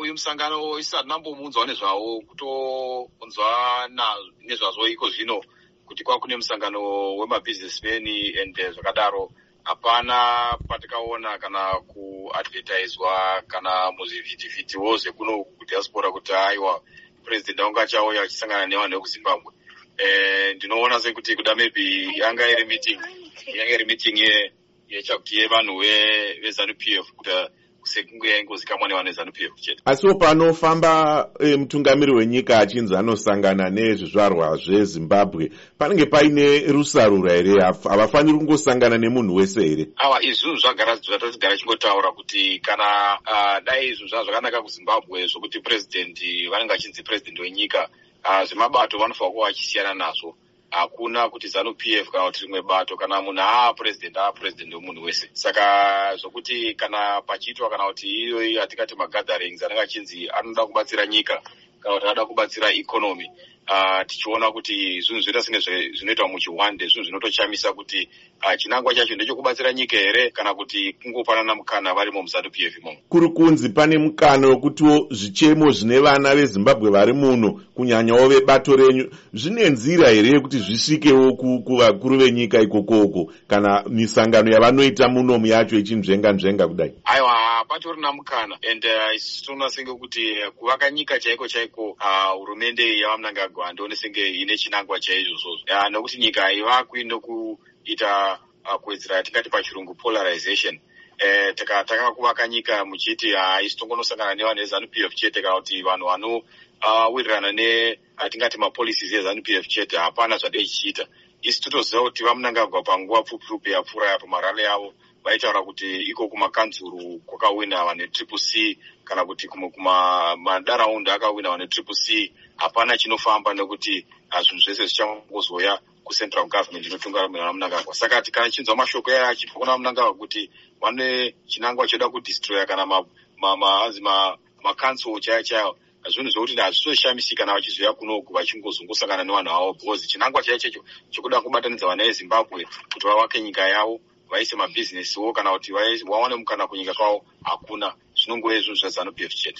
uyu musangano isati nambomuunzwa nezvawo kutounzwa nezvazvo iko zvino kuti kwava kune musangano wemabusinessmen and zvakadaro. Hapana patikaona kana kuadvertiswa kana muzvivhitivhitiwo zvekuno kudiaspora kuti aiwa purezidendi wangu achauya achisangana nevanhu vekuzimbabwe. Ndinoona sekuti kuda maybe yanga iri meeting yanga iri meeting yechakuti yevanhu vezanup f kuda sekunge yaingozikamwa nevanhu vezanup f chete asiwo panofamba e, mutungamiri wenyika achinzi anosangana nezvizvarwa zvezimbabwe panenge paine rusarura here havafaniri kungosangana nemunhu wese here awa izvi zvinhu zvagara zvatatigara chingotaura kuti kana uh, dai izvinhu zvaa zvakanaka kuzimbabwe zvokuti purezidendi vanenge vachinzi purezidendi wenyika uh, zvemabato vanofanira kuva vachisiyana nazvo hakuna kuti zanu p f kana kuti rimwe bato kana munhu aa purezidendi aa purezidendi wemunhu wese. Saka zvokuti kana pachiitwa kana kuti iyoyi atingati magatherings anenge achinzi anoda kubatsira nyika kana kuti anoda kubatsira ikonomi uh, tichiona kuti zvinhu zvinoita senge zvinoitwa muchiwande zvinhu zvinotoshamisa kuti uh, chinangwa chacho ndechekubatsira nyika here kana kuti kungopanana mukana varimo muzanup f imomo kuri kunzi pane mukana wekutiwo zvichemo zvine vana vezimbabwe vari muno kunyanyawo vebato renyu. Zvine nzira here yekuti zvisvikewo kuvakuru venyika ikokoko kana misangano yavanoita munomu yacho ichinzvenga nzvenga kudai? Aiwa hapatorina mukana. And uh, isusu tinoona senge kuti kuvaka nyika chaiko chaiko hurumende uh, yavamunangagwa handione senge ine chinangwa chaizvo zvozvo uh, nokuti nyika haivakwi nokuita uh, kuwedzera yatingati pachirungu polarization. Eh, takatanga kuvaka nyika muchiti haisi tongonosangana nevanhu vezanup f chete kana kuti vanhu vanowirirana uh, neatingati mapolicies ezanup f chete hapana zvadei chichiita isi totoziva kuti vamunangagwa panguva pfupi pfupi yapfuura yapo marale yavo vaitaura kuti iko kumakanzuru kwakawina vanhu vetriple c kana kuti kumwe kumadaraunda akawina vanhu vetriple c. Hapana chinofamba nekuti zvinhu zvese zvichangozoya kucentral government inotungamira vamunangagwa saka kana chinzwa mashoko aya achibva kuna vamunangagwa kuti vane chinangwa choda kudistroya kana hanzi makansul chaiyo chaiyo zvinhu zvokuti hazvitoshamisiki kana vachizoya kunoku vachingozongosangana nevanhu vavo because chinangwa chaiyo checho chokuda kubatanidza vana vezimbabwe kuti vavake nyika yavo vaise mabhizinesiwo kana kuti vawane mukana kunyika kwavo hakuna. Zvinongove zvinhu zvezanup f chete